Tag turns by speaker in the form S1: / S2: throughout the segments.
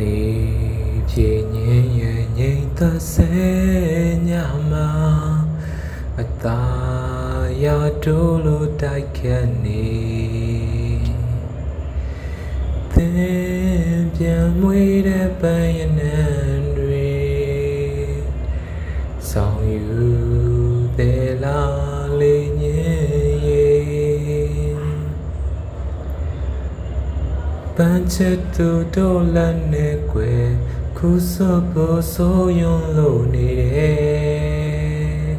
S1: လေးပြေငင်းရဲ့ငိမ့်သက်ဆဲညမှာအသာရတိုးလို့တိုက်ခတ်နေသင်ပြန်မွေးတဲ့ပန်းရနံတွေဆောင်ယူ ပန်းချစ်သူတို့လက်နဲ့ကွယ်ခုစောဖို့ဆိုယုံလို့နေတယ်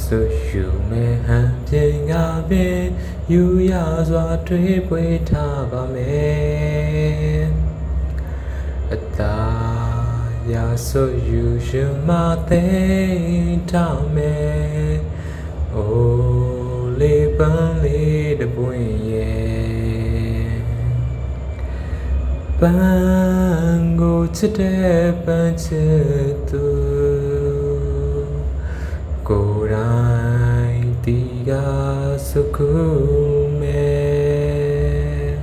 S1: ဆွရှုမဲ့ဟန်ပြင်ကပင်ယူရစွာတွေးပွေထားပါမယ်အတားရဆိုယူရှင်မသိထားမယ်အိုးလေးပန်းလေးတပွင့်ရဲ့ ပန်းကိုချစ်တဲ့ပန်းချစ်သူကိုယ်တိုင်ဒီကစုခုမဲ့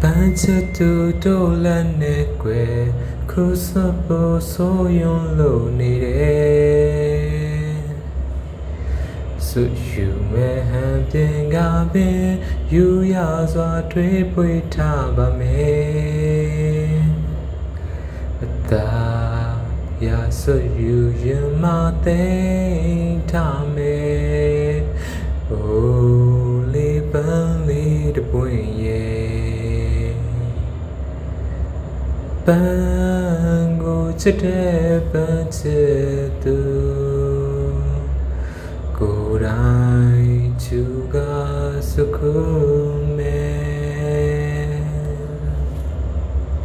S1: ပန်းချစ်သူတို့လည်းနဲ့ကွယ်ခုစဖို့ဆိုယုံလို့နေတယ် ဆွယူမဲ့ဟန်ပြင်ကပင်ယူရစွာတွေးပွေထားပါမယ်အသာရဆွယူရင်မသိမ်းထားမယ်အိုးလေးပန်းလေးတပွင့်ရဲ့ပန်းကိုချစ်တဲ့ပန်းချစ်သူ ကိုယ်တိုင်သူကစုခု